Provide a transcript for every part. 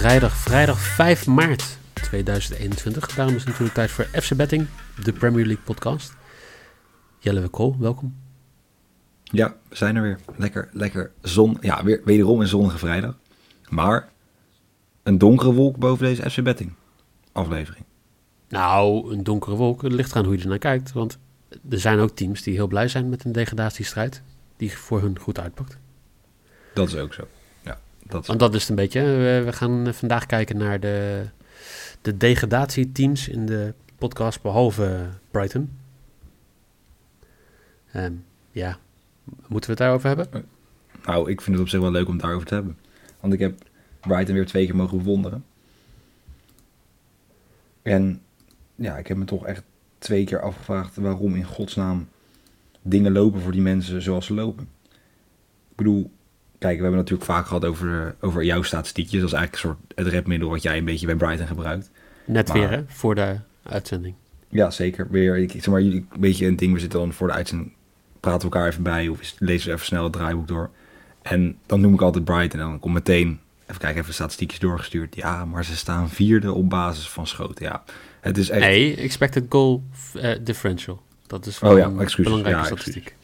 vrijdag, vrijdag 5 maart 2021. Daarom is het natuurlijk tijd voor FC Betting, de Premier League podcast. Jelle Kool, welkom. Ja, we zijn er weer. Lekker, lekker zon. Ja, weer, wederom een zonnige vrijdag. Maar een donkere wolk boven deze FC Betting aflevering. Nou, een donkere wolk, het ligt eraan hoe je er naar kijkt. Want er zijn ook teams die heel blij zijn met een degradatiestrijd, die voor hun goed uitpakt. Dat is ook zo. Dat is Want dat is het een beetje. We, we gaan vandaag kijken naar de, de degradatieteams in de podcast, behalve Brighton. Um, ja, moeten we het daarover hebben? Eh, nou, ik vind het op zich wel leuk om het daarover te hebben. Want ik heb Brighton weer twee keer mogen bewonderen. En ja, ik heb me toch echt twee keer afgevraagd waarom in godsnaam dingen lopen voor die mensen zoals ze lopen. Ik bedoel, kijk, we hebben natuurlijk vaak gehad over, over jouw statistiekjes. Dat is eigenlijk een soort het redmiddel wat jij een beetje bij Brighton gebruikt. Net weer, hè, voor de uitzending. Ja, zeker. Weer, ik, zeg maar, een beetje een ding, we zitten dan voor de uitzending, praten we elkaar even bij of lezen we even snel het draaiboek door. En dan noem ik altijd Brighton en dan komt meteen, even kijken, even statistiekjes doorgestuurd. Ja, maar ze staan vierde op basis van schoten, ja. Het is echt... Nee, expected goal uh, differential. Dat is oh, ja, excuus. belangrijke ja, statistiek.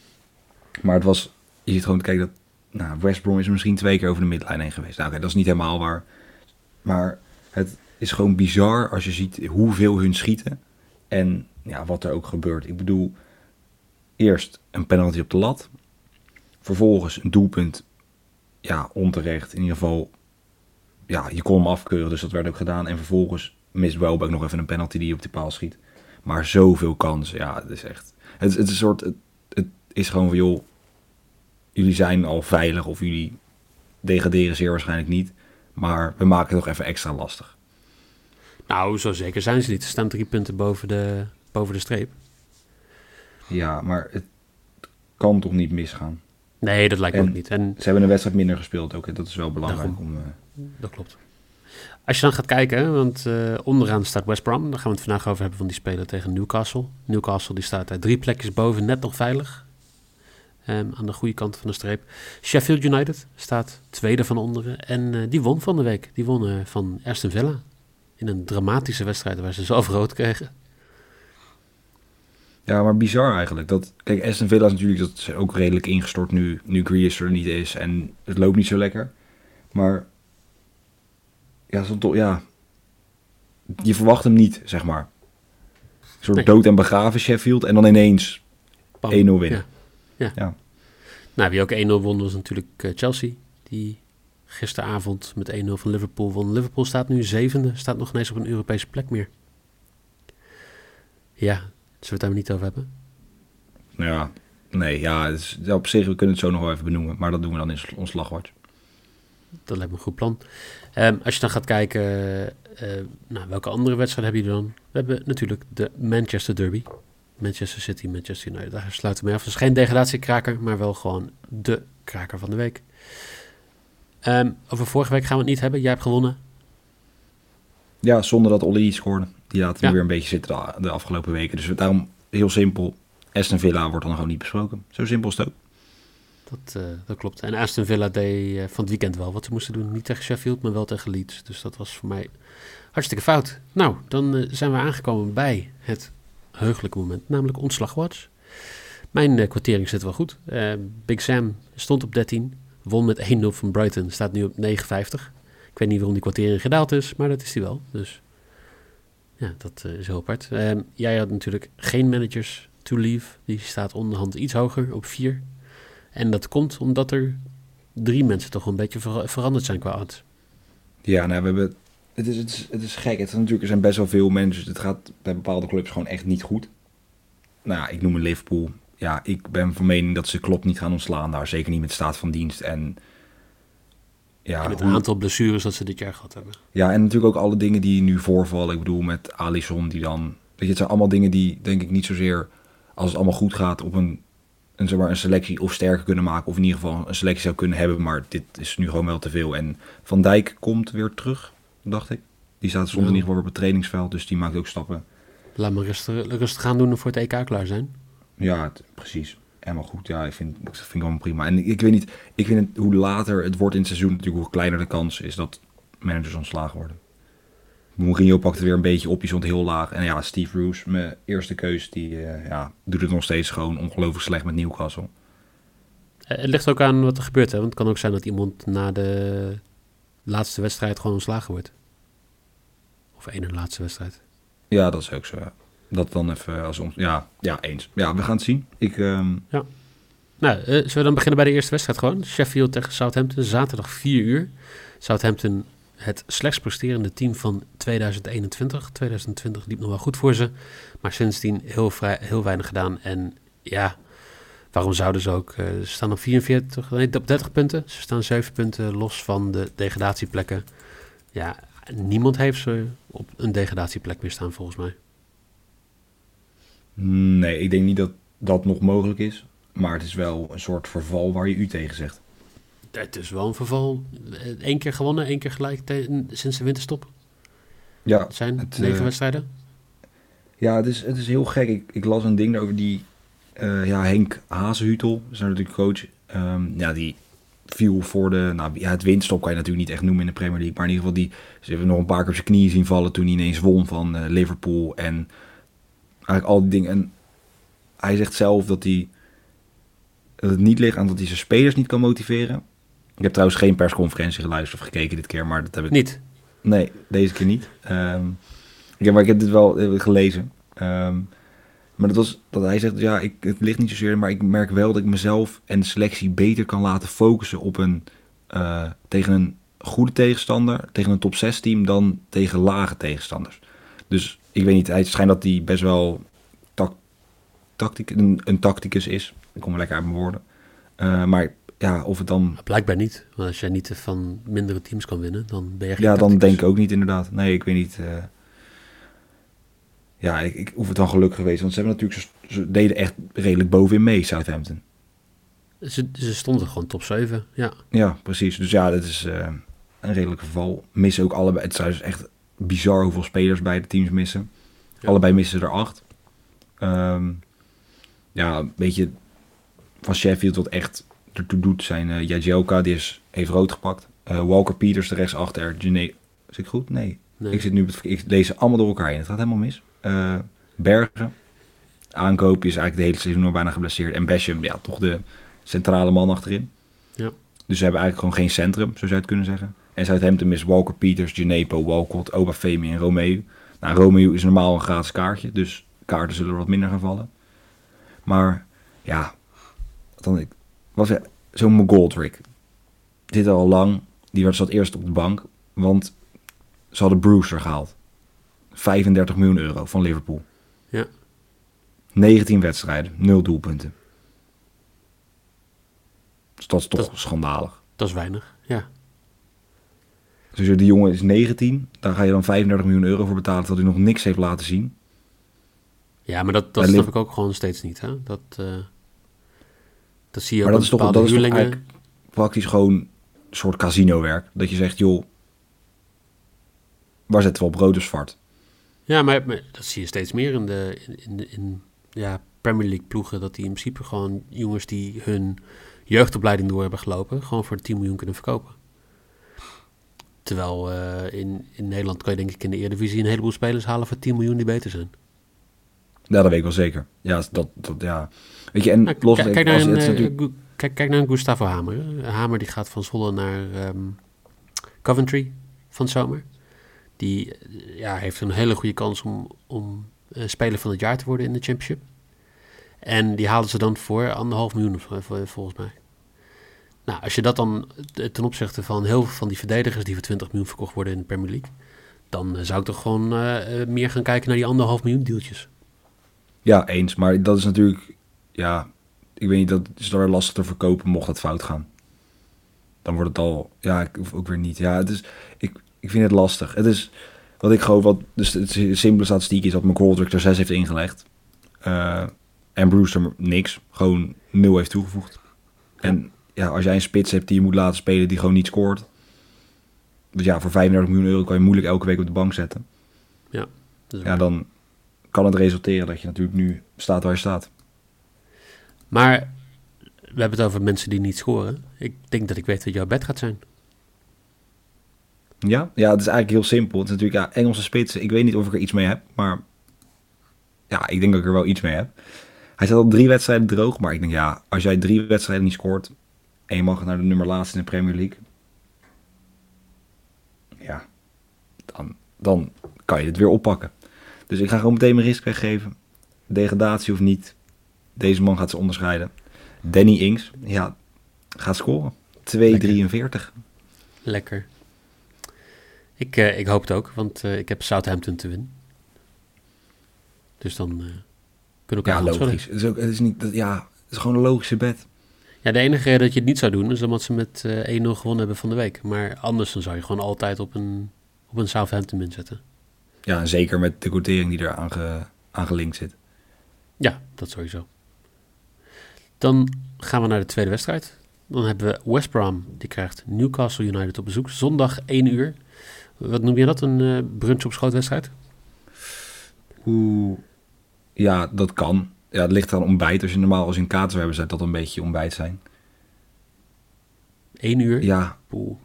Maar het was, je ziet gewoon, kijk, dat nou, West Brom is misschien twee keer over de midlijn heen geweest. Nou, oké, dat is niet helemaal waar. Maar het is gewoon bizar als je ziet hoeveel hun schieten. En ja, wat er ook gebeurt. Ik bedoel, eerst een penalty op de lat. Vervolgens een doelpunt, ja, onterecht. In ieder geval, ja, je kon hem afkeuren, dus dat werd ook gedaan. En vervolgens mist Welbeck nog even een penalty die op de paal schiet. Maar zoveel kansen, ja, het is echt... Het, het is een soort... Het, het is gewoon van, joh, jullie zijn al veilig of jullie degraderen zeer waarschijnlijk niet. Maar we maken het nog even extra lastig. Nou, zo zeker zijn ze niet. Ze staan drie punten boven de, boven de streep. Ja, maar het kan toch niet misgaan? Nee, dat lijkt me ook niet. En ze hebben een wedstrijd minder gespeeld ook. Dat is wel belangrijk. Om, uh... Dat klopt. Als je dan gaat kijken, want uh, onderaan staat West Brom. Daar gaan we het vandaag over hebben van die speler tegen Newcastle. Newcastle die staat daar drie plekjes boven, net nog veilig. Um, aan de goede kant van de streep. Sheffield United staat tweede van onderen. En uh, die won van de week. Die won uh, van Aston Villa. In een dramatische wedstrijd waar ze zelf rood kregen. Ja, maar bizar eigenlijk. Dat, kijk, Aston Villa is natuurlijk dat is ook redelijk ingestort nu, nu Grealish er niet is. En het loopt niet zo lekker. Maar ja, zo toch, ja, je verwacht hem niet, zeg maar. Een soort dood en begraven Sheffield en dan ineens 1-0 winnen. Ja. Ja. ja. Nou, wie ook 1-0 won was natuurlijk uh, Chelsea. Die gisteravond met 1-0 van Liverpool won. Liverpool staat nu zevende. Staat nog ineens op een Europese plek meer. Ja, zullen we het daar niet over hebben? Ja, nee, ja, is, op zich, we kunnen het zo nog wel even benoemen. Maar dat doen we dan in ons slagwoord. Dat lijkt me een goed plan. Um, als je dan gaat kijken, uh, nou, welke andere wedstrijden hebben jullie dan? We hebben natuurlijk de Manchester Derby. Manchester City, Manchester United. Daar sluiten we mee af. Dus geen degradatiekraker, maar wel gewoon de kraker van de week. Um, over vorige week gaan we het niet hebben. Jij hebt gewonnen. Ja, zonder dat Olly scoorde. Die laten we weer een beetje zitten de, afgelopen weken. Dus daarom heel simpel. Aston Villa wordt dan gewoon niet besproken. Zo simpel is het ook. Dat, uh, dat klopt. En Aston Villa deed uh, van het weekend wel wat ze moesten doen. Niet tegen Sheffield, maar wel tegen Leeds. Dus dat was voor mij hartstikke fout. Nou, dan uh, zijn we aangekomen bij het heugelijk moment, namelijk ontslagwatch. Mijn uh, kwartering zit wel goed. Uh, Big Sam stond op 13, won met 1-0 van Brighton, staat nu op 9,50. Ik weet niet waarom die kwartering gedaald is, maar dat is die wel. Dus ja, dat uh, is heel apart. jij had natuurlijk geen managers to leave. Die staat onderhand iets hoger op 4. En dat komt omdat er drie mensen toch een beetje veranderd zijn qua odds. Ja, nou, we hebben het is, het is, het is gek. Het is natuurlijk, er zijn best wel veel mensen. Het gaat bij bepaalde clubs gewoon echt niet goed. Nou, ik noem een Liverpool. Ja, ik ben van mening dat ze klopt niet gaan ontslaan daar. Zeker niet met staat van dienst. En, ja, en het aantal blessures dat ze dit jaar gehad hebben. Ja, en natuurlijk ook alle dingen die nu voorvallen. Ik bedoel, met Alisson die dan... Weet je, het zijn allemaal dingen die, denk ik, niet zozeer... als het allemaal goed gaat, op een, een, zeg maar, een selectie of sterker kunnen maken. Of in ieder geval een selectie zou kunnen hebben. Maar dit is nu gewoon wel te veel. En Van Dijk komt weer terug dacht ik. Die staat soms in ieder geval op het trainingsveld, dus die maakt ook stappen. Laat me rustig, rustig gaan doen voor het EK klaar zijn. Ja, het, precies. Helemaal goed. Ja, ik vind, vind ik wel prima. En ik weet niet, ik vind het, hoe later het wordt in het seizoen, natuurlijk hoe kleiner de kans is dat managers ontslagen worden. Mourinho pakte weer een beetje op, die stond heel laag. En ja, Steve Bruce, mijn eerste keus, die eh, ja, doet het nog steeds gewoon ongelooflijk slecht met Newcastle. Eh, Het ligt ook aan wat er gebeurt. Hè? Want het kan ook zijn dat iemand na de laatste wedstrijd gewoon ontslagen wordt. Of één laatste wedstrijd. Ja, dat is ook zo. ja. Dat dan even als ons. Ja, ja, eens. Ja, we gaan het zien. Ik, ehm, Nou, eh, zullen we dan beginnen bij de eerste wedstrijd gewoon? Sheffield tegen Southampton, zaterdag 4 uur. Southampton, het slechts presterende team van 2021. 2020 liep nog wel goed voor ze. Maar sindsdien heel, vrij, heel weinig gedaan. En ja, waarom zouden ze ook... eh, ze staan op 44, nee, op 30 punten. Ze staan 7 punten los van de degradatieplekken. Ja, niemand heeft ze op een degradatieplek meer staan volgens mij. nee, ik denk niet dat dat nog mogelijk is. Maar het is wel een soort verval waar je u tegen zegt. Het is wel een verval. Eén keer gewonnen, één keer gelijk sinds de winterstop. Ja, Het zijn Het, negen eh, wedstrijden. ja het, is, het is heel gek. Ik, ik las een ding over die eh, ja, Henk Hazenhutel. Dat is natuurlijk coach. Ehm, ja, die viel voor de... Nou, ja, het winststop kan je natuurlijk niet echt noemen in de Premier League. Maar in ieder geval, die, ze hebben nog een paar keer op zijn knieën zien vallen... toen hij ineens won van eh, Liverpool. En eigenlijk al die dingen. En hij zegt zelf dat hij... Dat het niet ligt aan dat hij zijn spelers niet kan motiveren. Ik heb trouwens geen persconferentie geluisterd of gekeken dit keer, maar dat heb ik Niet. Nee, deze keer niet. Ehm, ik heb, maar ik heb dit wel eh, gelezen. Ehm, maar dat was dat hij zegt, ja, ik, het ligt niet zozeer, maar ik merk wel dat ik mezelf en de selectie beter kan laten focussen op een eh, tegen een goede tegenstander, tegen een top 6 team, dan tegen lage tegenstanders. Dus ik weet niet, het schijnt dat hij best wel tactic, een, een tacticus is. Ik kom lekker uit mijn woorden. Eh, maar ja, of het dan Blijkbaar niet. Want als jij niet van mindere teams kan winnen, dan ben je geen Ja, dan denk ik ook niet inderdaad. Nee, ik weet niet. eh. Ja, ik, ik hoef het dan gelukkig geweest. Want ze hebben natuurlijk, ze, ze deden echt redelijk bovenin mee, Southampton. Ze, ze stonden gewoon top 7. Ja. Ja, precies. Dus ja, dat is eh, een redelijk geval. Missen ook allebei. Het is echt bizar hoeveel spelers beide teams missen. Ja. Allebei missen er acht. Ehm, ja, een beetje van Sheffield wat echt ertoe doet zijn Jagielka, die is, heeft rood gepakt. Eh, Walker Peters, de rechtsachter. Gene... Is ik goed? Nee. Nee. Ik zit nu ik lees ze allemaal door elkaar heen. Het gaat helemaal mis. Eh, Bergen. Aankoop is eigenlijk de hele seizoen al bijna geblesseerd. En Basham, ja, toch de centrale man achterin. Ja. Dus ze hebben eigenlijk gewoon geen centrum, zo zou je het kunnen zeggen. En Southampton is Walker Peters, Genepo, Walcott, Obafemi en Romeo. Nou, Romeo is normaal een gratis kaartje, dus kaarten zullen er wat minder gaan vallen. Maar ja, dan ik was zo'n McGoldrick. Dit al lang. Die werd zat eerst op de bank, want ze hadden Brewster gehaald. 35 miljoen euro van Liverpool. Ja. 19 wedstrijden, 0 doelpunten. Dus dat is toch Dat- schandalig. Dat is weinig. Ja. Dus die jongen is 19, daar ga je dan 35 miljoen euro voor betalen, terwijl hij nog niks heeft laten zien. Ja, maar dat, dat snap ik ook gewoon steeds niet. Hè? Dat, eh, dat zie je Maar ook dat is toch, dat is toch praktisch gewoon een soort casino-werk. Dat je zegt, joh, waar zetten we op rood zwart? Ja, maar, maar dat zie je steeds meer in de in, in, de- in ja, Premier League ploegen. Dat die in principe gewoon jongens die hun jeugdopleiding door hebben gelopen, gewoon voor 10 miljoen kunnen verkopen. Terwijl eh, in, in Nederland kan je denk ik in de Eredivisie een heleboel spelers halen voor 10 miljoen die beter zijn. Ja, dat weet ik wel zeker. Ja, dat, dat ja. Weet je, en Nou, los kijk, kijk, naar een, is eh, natuurlijk- kijk, kijk naar een Gustavo Hamer. Hamer die gaat van Zwolle naar ehm, Coventry van zomer. Die eh, ja, heeft een hele goede kans om, om eh, speler van het jaar te worden in de championship. En die halen ze dan voor anderhalf miljoen eh, volgens mij. Nou, als je dat dan ten opzichte van heel veel van die verdedigers die voor 20 miljoen verkocht worden in de Premier League, dan zou ik toch gewoon meer gaan kijken naar die anderhalf miljoen deeltjes. Ja, eens. Maar dat is natuurlijk, ja, ik weet niet, dat is weer lastig te verkopen mocht dat fout gaan. Dan wordt het al, ja, ik ook weer niet. Ja, het is, ik, ik vind het lastig. Het is, wat ik gewoon, wat, dus het simpele statistiek is dat McGoldrick er 6 heeft ingelegd. Eh, en Brewster niks, gewoon nul heeft toegevoegd. En ja, als jij een spits hebt die je moet laten spelen die gewoon niet scoort. Dus ja, voor 35 miljoen euro kan je moeilijk elke week op de bank zetten. Dus Ja, dan kan het resulteren dat je natuurlijk nu staat waar je staat. Maar we hebben het over mensen die niet scoren. Ik denk dat ik weet wat jouw bed gaat zijn. Ja? ja, het is eigenlijk heel simpel. Het is natuurlijk ja, Engelse spitsen. Ik weet niet of ik er iets mee heb, maar ja, ik denk dat ik er wel iets mee heb. Hij staat al drie wedstrijden droog, maar ik denk ja, als jij drie wedstrijden niet scoort en je mag naar de nummer laatste in de Premier League, ja, dan, dan kan je het weer oppakken. Dus ik ga gewoon meteen mijn risk weggeven. Degradatie of niet, deze man gaat ze onderscheiden. Danny Ings, ja, gaat scoren. 2,43. Lekker. Ik, eh, ik hoop het ook, want eh, ik heb Southampton te winnen. Dus dan eh, kunnen we Ja, elkaar logisch. Het is, ook, het, is niet, dat- ja, het is gewoon een logische bet. Ja, de enige reden dat je het niet zou doen is omdat ze met eh 1-0 gewonnen hebben van de week. Maar anders dan zou je gewoon altijd op een, op een Southampton min zetten. Ja, en zeker met de quotering die er aan, ge, aan gelinkt zit. Ja, dat sowieso. Dan gaan we naar de tweede wedstrijd. Dan hebben we West Brom, die krijgt Newcastle United op bezoek. Zondag 1 uur. Wat noem je dat? Een eh brunch op schootwedstrijd? Oeh, ja, dat kan. Ja, het ligt aan ontbijt. Als je normaal als een kater hebben, zou dat een beetje ontbijt zijn. 1 uur? Ja, Poeh.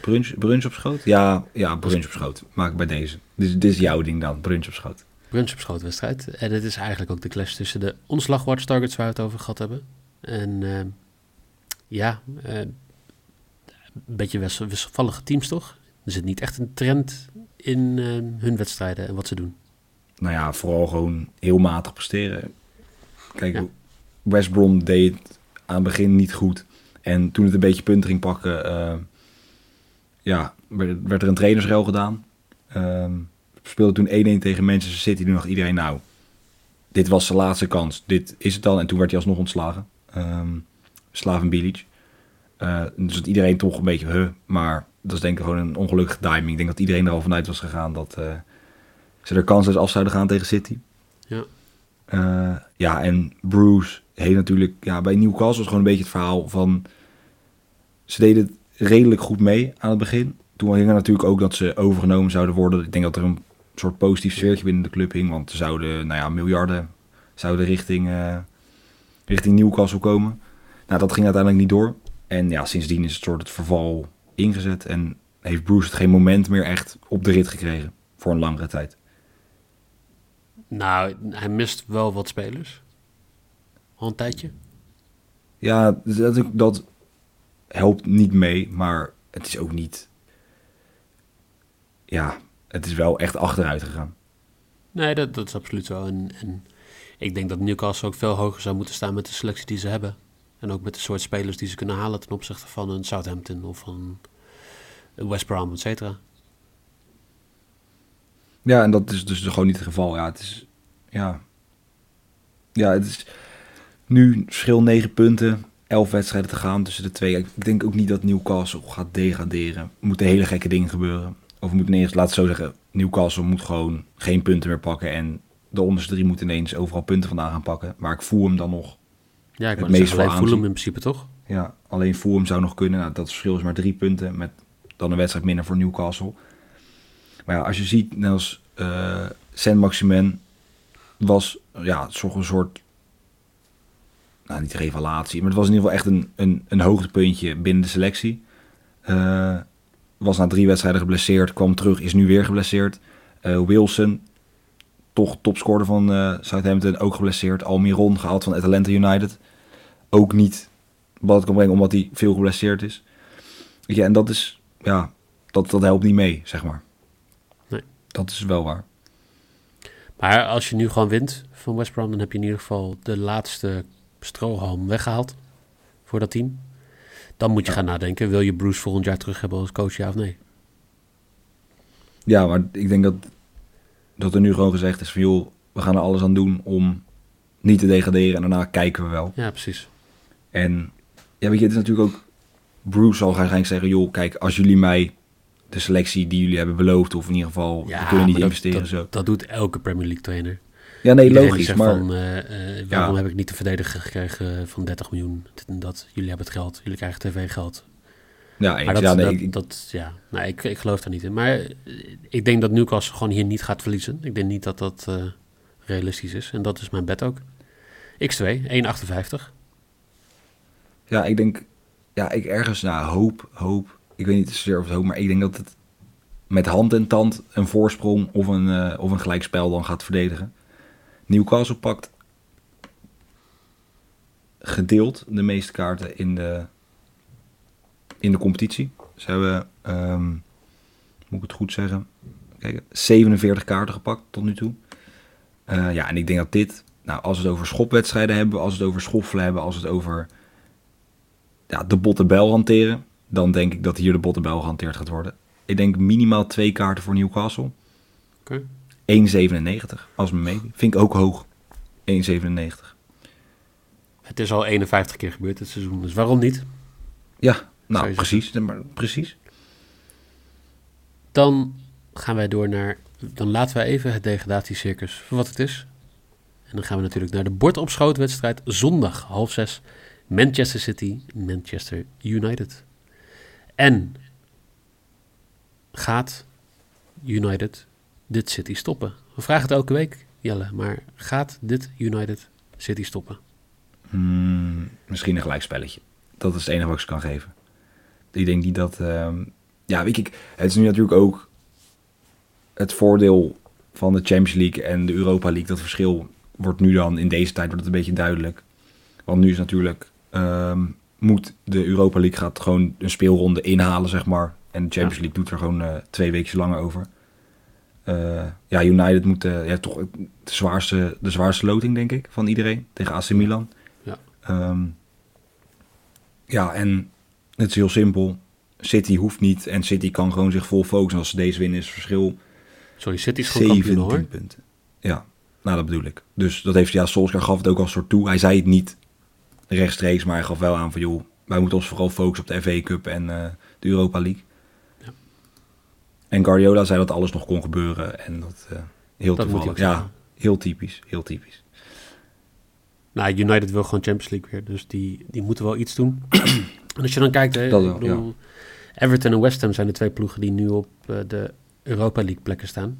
brunch, brunch op schoot? Ja, ja, brunch op schoot. Maak ik bij deze. Dit, dit is jouw ding dan, brunch op schoot. Brunch op schootwedstrijd. En het is eigenlijk ook de clash tussen de ontslag targets waar we het over gehad hebben. En eh, ja, eh, een beetje wissel- wisselvallige teams toch? Er zit niet echt een trend in eh, hun wedstrijden en wat ze doen. Nou ja, vooral gewoon heel matig presteren. Kijk, Ja. West Brom deed het aan het begin niet goed. En toen het een beetje punten ging pakken, eh, ja, werd, werd er een trainersruil gedaan. Ehm speelde toen 1-1 tegen Manchester City. Toen dacht iedereen, nou, dit was zijn laatste kans. Dit is het dan. En toen werd hij alsnog ontslagen. Ehm Slaven Bilic. Eh, dus dat iedereen toch een beetje, huh, maar dat is denk ik gewoon een ongelukkige timing. Ik denk dat iedereen er al vanuit was gegaan dat eh, ze er kansloos af zouden gaan tegen City. Ja. Eh, ja, en Bruce heeft natuurlijk, ja, bij Newcastle was gewoon een beetje het verhaal van, ze deden het redelijk goed mee aan het begin. Toen hing er natuurlijk ook dat ze overgenomen zouden worden. Ik denk dat er een soort positief sfeertje binnen de club hing, want er zouden, nou ja, miljarden zouden richting, eh, richting Newcastle komen. Nou, dat ging uiteindelijk niet door. En ja, sindsdien is het soort het verval ingezet en heeft Bruce het geen moment meer echt op de rit gekregen voor een langere tijd. Nou, hij mist wel wat spelers. Al een tijdje. Ja, dat, dat helpt niet mee, maar het is ook niet. Ja, het is wel echt achteruit gegaan. Nee, dat, dat is absoluut zo. En, en ik denk dat Newcastle ook veel hoger zou moeten staan met de selectie die ze hebben. En ook met de soort spelers die ze kunnen halen ten opzichte van een Southampton of van West Brom, et cetera. Ja, en dat is dus gewoon niet het geval. Ja, het is. Ja. Ja, het is. Nu verschil 9 punten, 11 wedstrijden te gaan tussen de twee. Ik denk ook niet dat Newcastle gaat degraderen. Er moeten hele gekke dingen gebeuren. Of we moeten ineens, laat het zo zeggen, Newcastle moet gewoon geen punten meer pakken. En de onderste drie moeten ineens overal punten vandaan gaan pakken. Maar ik voel hem dan nog Ja, ik Het meest zeggen, hem aanzien. in principe toch? Ja, alleen Fulham zou nog kunnen. Nou, dat verschil is maar drie punten met dan een wedstrijd minder voor Newcastle. Maar ja, als je ziet, net als eh Saint-Maximin was ja, toch een soort, nou niet revelatie, maar het was in ieder geval echt een, een, een hoogtepuntje binnen de selectie. Eh, was na drie wedstrijden geblesseerd, kwam terug, is nu weer geblesseerd. Eh, Wilson, toch topscorer van Southampton, ook geblesseerd. Almiron gehaald van Atalanta United. Ook niet wat kan brengen, omdat hij veel geblesseerd is. Je, en dat is, ja, dat, dat helpt niet mee, zeg maar. Nee. Dat is wel waar. Maar als je nu gewoon wint van West Brom, dan heb je in ieder geval de laatste strohalm weggehaald voor dat team. Dan moet je Ja. gaan nadenken, wil je Bruce volgend jaar terug hebben als coach, ja of nee? Ja, maar ik denk dat, dat er nu gewoon gezegd is van, joh, we gaan er alles aan doen om niet te degraderen en daarna kijken we wel. Ja, precies. En ja, weet je, het is natuurlijk ook, Bruce zal waarschijnlijk zeggen, joh, kijk, als jullie mij de selectie die jullie hebben beloofd, of in ieder geval, we kunnen niet dat- investeren dat, zo. Dat doet elke Premier League trainer. Ja, nee, Iedereen logisch, maar... van, eh, eh, waarom Ja. heb ik niet de verdediger gekregen van 30 miljoen? Dat. Jullie hebben het geld, jullie krijgen tv-geld. ja, eens, Maar dat, ja, nee, dat, ik- dat- ja, nou, ik, ik geloof daar niet in. Maar eh, ik denk dat Newcastle gewoon hier niet gaat verliezen. Ik denk niet dat dat realistisch is. En dat is mijn bet ook. X2, 1,58. Ja, ik denk, ja, ik ergens, nou, hoop, hoop. ik weet niet zozeer of het hoog, maar ik denk dat het met hand en tand een voorsprong of een, eh, of een gelijkspel dan gaat verdedigen. Newcastle pakt gedeeld de meeste kaarten in de, in de competitie. Ze hebben, ehm, moet ik het goed zeggen, Kijk, 47 kaarten gepakt tot nu toe. Uh, ja, en ik denk dat dit, nou, als we het over schopwedstrijden hebben, als we het over schoffelen hebben, als het over ja, de bottenbel hanteren, dan denk ik dat hier de bottenbel gehanteerd gaat worden. Ik denk minimaal twee kaarten voor Newcastle. Oké. 1,97 als me mee. Vind ik ook hoog. 1,97. Het is al 51 keer gebeurd dit seizoen, dus waarom niet? Ja, nou precies, maar, precies. Dan gaan wij door naar. Dan laten wij even het degradatiecircus voor wat het is. En dan gaan we natuurlijk naar de bordopschootwedstrijd zondag half zes. Manchester City, Manchester United. En gaat United dit City stoppen? We vragen het elke week, Jelle, maar gaat dit United City stoppen? Hmm, misschien een gelijkspelletje. Dat is het enige wat ik ze kan geven. Ik denk niet dat. Uh, ja, weet ik. Het is nu natuurlijk ook het voordeel van de Champions League en de Europa League. Dat verschil wordt nu dan in deze tijd wordt het een beetje duidelijk. Want nu is natuurlijk. Um, moet de Europa League gaat gewoon een speelronde inhalen, zeg maar. En de Champions League doet er gewoon uh, twee weken langer over. Uh, ja, United moet uh, ja, toch de zwaarste, de zwaarste loting, denk ik, van iedereen. Tegen AC Milan. Ja. Um, ja, en het is heel simpel. City hoeft niet en City kan gewoon zich vol focussen. Als ze deze winnen is het verschil Sorry, City is gewoon kampioen hoor. punten. Ja, nou dat bedoel ik. Dus dat heeft, ja, Solskjaer gaf het ook al soort toe. Hij zei het niet rechtstreeks, maar hij gaf wel aan van joh, wij moeten ons vooral focussen op de FA Cup en uh, de Europa League. Ja. En Guardiola zei dat alles nog kon gebeuren en dat uh, heel Dat toevallig. Ja, heel typisch, heel typisch. Nou, United wil gewoon Champions League weer, dus die, die moeten wel iets doen. en als je dan kijkt, hè, wel, bedoel, Everton en West Ham zijn de twee ploegen die nu op eh, de Europa League plekken staan.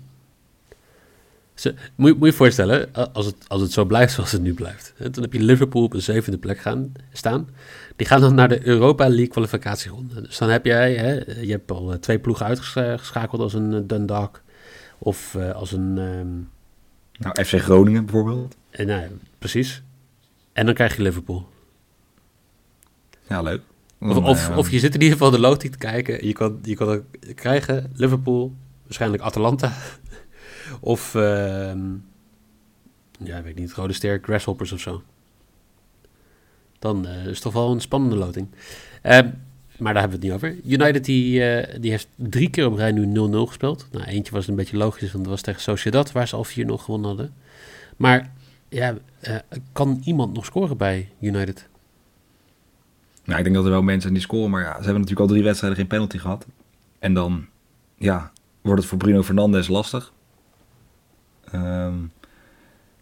Ze, moet, je- moet je voorstellen, a- als het, als het zo blijft zoals het nu blijft. Hè, dan heb je Liverpool op een zevende plek gaan, staan. Die gaan dan naar de Europa League kwalificatieronde. Dus dan heb jij, hè, je hebt al eh, twee ploegen uitgeschakeld als een eh, Dundalk. Of eh, als een... ehm, Nou, FC Groningen bijvoorbeeld. en, nou, ja, precies. En dan krijg je Liverpool. Ja, leuk. Of, of, eh, of je zit in ieder geval de loting te kijken. Je kan, je kan krijgen Liverpool, waarschijnlijk Atalanta. Of, ehm, ja, weet niet, Rode Ster, Grasshoppers of zo. Dan eh, is toch wel een spannende loting. Ehm, maar daar hebben we het niet over. United die, eh, die heeft drie keer op rij nu 0-0 gespeeld. Nou, eentje was een beetje logisch, want dat was tegen Sociedad, waar ze al 4-0 gewonnen hadden. Maar ja, eh, kan iemand nog scoren bij United? Nou, ik denk dat er wel mensen zijn die scoren, maar ja, ze hebben natuurlijk al drie wedstrijden geen penalty gehad. En dan, ja, wordt het voor Bruno Fernandes lastig. Ehm,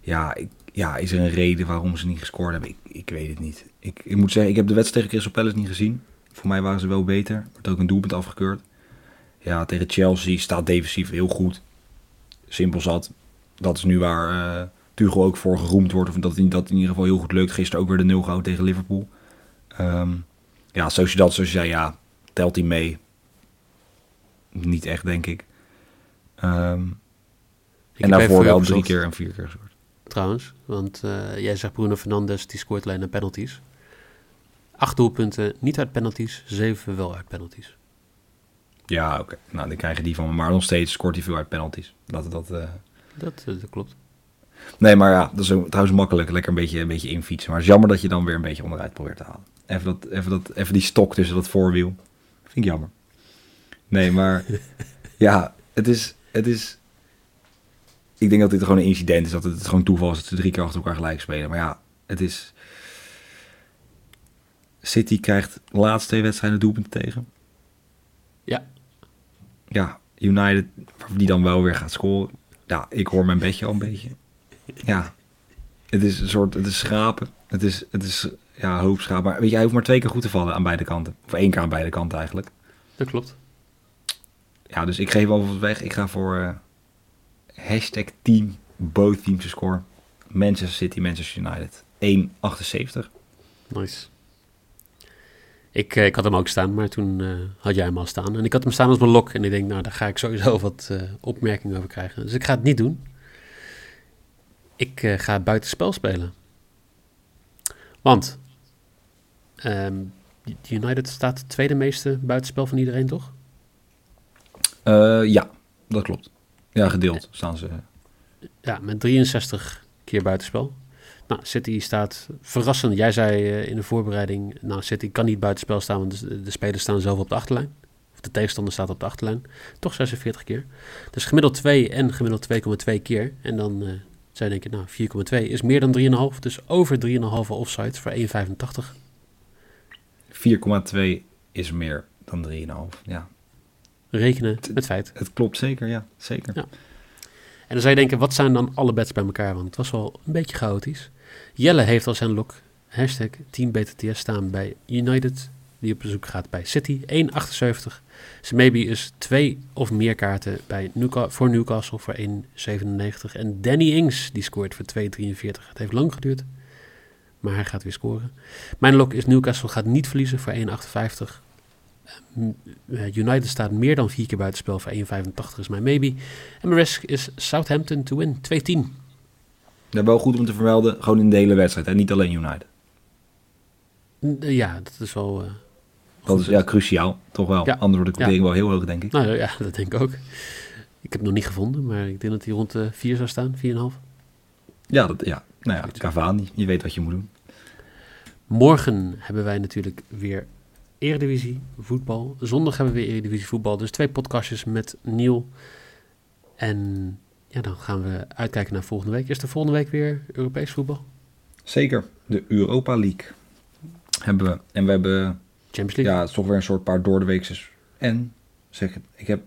ja, ja, is er een reden waarom ze niet gescoord hebben? Ik, ik weet het niet. Ik, ik moet zeggen, ik heb de wedstrijd tegen Crystal Palace niet gezien. Voor mij waren ze wel beter. Er werd ook een doelpunt afgekeurd. Ja, tegen Chelsea staat defensief heel goed. Simpel zat. Dat is nu waar eh Tuchel ook voor geroemd wordt. Of dat, dat in ieder geval heel goed lukt. Gisteren ook weer de 0 gehouden tegen Liverpool. Ehm ja, zoals je zei, ja, telt hij mee. Niet echt, denk ik. Ehm, Ik en daarvoor wel drie keer en vier keer gescoord. trouwens. Want eh, jij zegt Bruno Fernandes, die scoort alleen naar penalties. Acht doelpunten, niet uit penalties. Zeven wel uit penalties. Ja, oké. Nou, dan krijgen die van me. Maar nog steeds scoort hij veel uit penalties. Dat, dat, eh, Dat, eh, dat klopt. Nee, maar ja, dat is trouwens makkelijk. Lekker een beetje, een beetje infietsen. Maar het is jammer dat je dan weer een beetje onderuit probeert te halen. Even, dat, even, dat, even die stok tussen dat voorwiel. Vind ik jammer. Nee, maar ja, het is, het is... Ik denk dat dit gewoon een incident is. Dat het gewoon toeval is dat ze drie keer achter elkaar gelijk spelen. Maar ja, het is... City krijgt de laatste twee wedstrijden doelpunten tegen. Ja. Ja, United, die dan wel weer gaat scoren. Ja, ik hoor mijn bedje al een beetje. Ja, het is een soort, het is schrapen. Het is, het is ja, hoop. Maar weet je, hij hoeft maar twee keer goed te vallen aan beide kanten. Of één keer aan beide kanten eigenlijk. Dat klopt. Ja, dus ik geef wel wat weg. Ik ga voor eh, hashtag team, both teams to score. Manchester City, Manchester United. 1,78. Nice. Ik, eh, ik had hem ook staan, maar toen eh, had jij hem al staan. En ik had hem staan als mijn lok. En ik denk, nou, daar ga ik sowieso wat eh, opmerkingen over krijgen. Dus ik ga het niet doen. Ik ga buitenspel spelen. Want ehm, United staat het tweede meeste buitenspel van iedereen, toch? Ja, dat klopt. Ja, gedeeld staan ze. Ja, met 63 keer buitenspel. Nou, City staat verrassend. Jij zei eh, in de voorbereiding, nou, City kan niet buitenspel staan, want de, de spelers staan zelf op de achterlijn. Of de tegenstander staat op de achterlijn. Toch 46 keer. Dus gemiddeld 2 en gemiddeld 2,2 keer. En dan uh, zou je denken, nou, 4,2 is meer dan 3,5. Dus over 3,5 offsides voor 1,85. 4,2 is meer dan 3,5. Ja, Rekenen met feit. het klopt zeker. Ja, zeker. Ja. En dan zou je denken, wat zijn dan alle bets bij elkaar? Want het was wel een beetje chaotisch. Jelle heeft als zijn lok hashtag Team BTTS staan bij United, die op bezoek gaat bij City, 1,78. Zijn maybe is twee of meer kaarten bij Newca voor Newcastle voor 1,97. En Danny Ings, die scoort voor 2,43. Het heeft lang geduurd, maar hij gaat weer scoren. Mijn lok is Newcastle gaat niet verliezen voor 1,58. United staat meer dan vier keer buitenspel voor 1,85 is mijn maybe. En mijn risk is Southampton to win, 2-10. Ja, wel goed om te vermelden, gewoon in de hele wedstrijd en niet alleen United. Ja, dat is wel... Uh, dat is ja, cruciaal, toch wel. Ja. Anders wordt de quotering Ja. wel heel hoog, denk ik. Nou ja, dat denk ik ook. Ik heb het nog niet gevonden, maar ik denk dat hij rond de 4 zou staan, 4,5. Ja, dat, ja. nou ja. Cavani, je weet wat je moet doen. Morgen hebben wij natuurlijk weer Eredivisie voetbal. Zondag hebben we weer Eredivisie voetbal. Dus twee podcastjes met Niel. En ja, dan gaan we uitkijken naar volgende week. Is er volgende week weer Europees voetbal? Zeker, de Europa League hebben we. En we hebben, Champions League? ja, het is toch weer een soort paar doordeweekses. En, zeg het, ik heb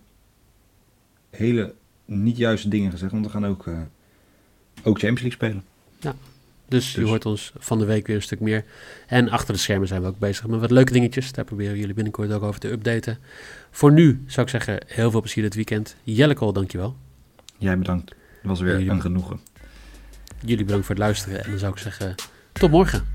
hele niet juiste dingen gezegd, want we gaan ook, eh, ook Champions League spelen. Dus, je Dus- hoort ons van de week weer een stuk meer. En achter de schermen zijn we ook bezig met wat leuke dingetjes. Daar proberen we jullie binnenkort ook over te updaten. Voor nu zou ik zeggen, heel veel plezier dit weekend. Jellekol, dankjewel. Jij bedankt, het was weer Jullie een genoegen. Jullie bedankt voor het luisteren. En dan zou ik zeggen, tot morgen.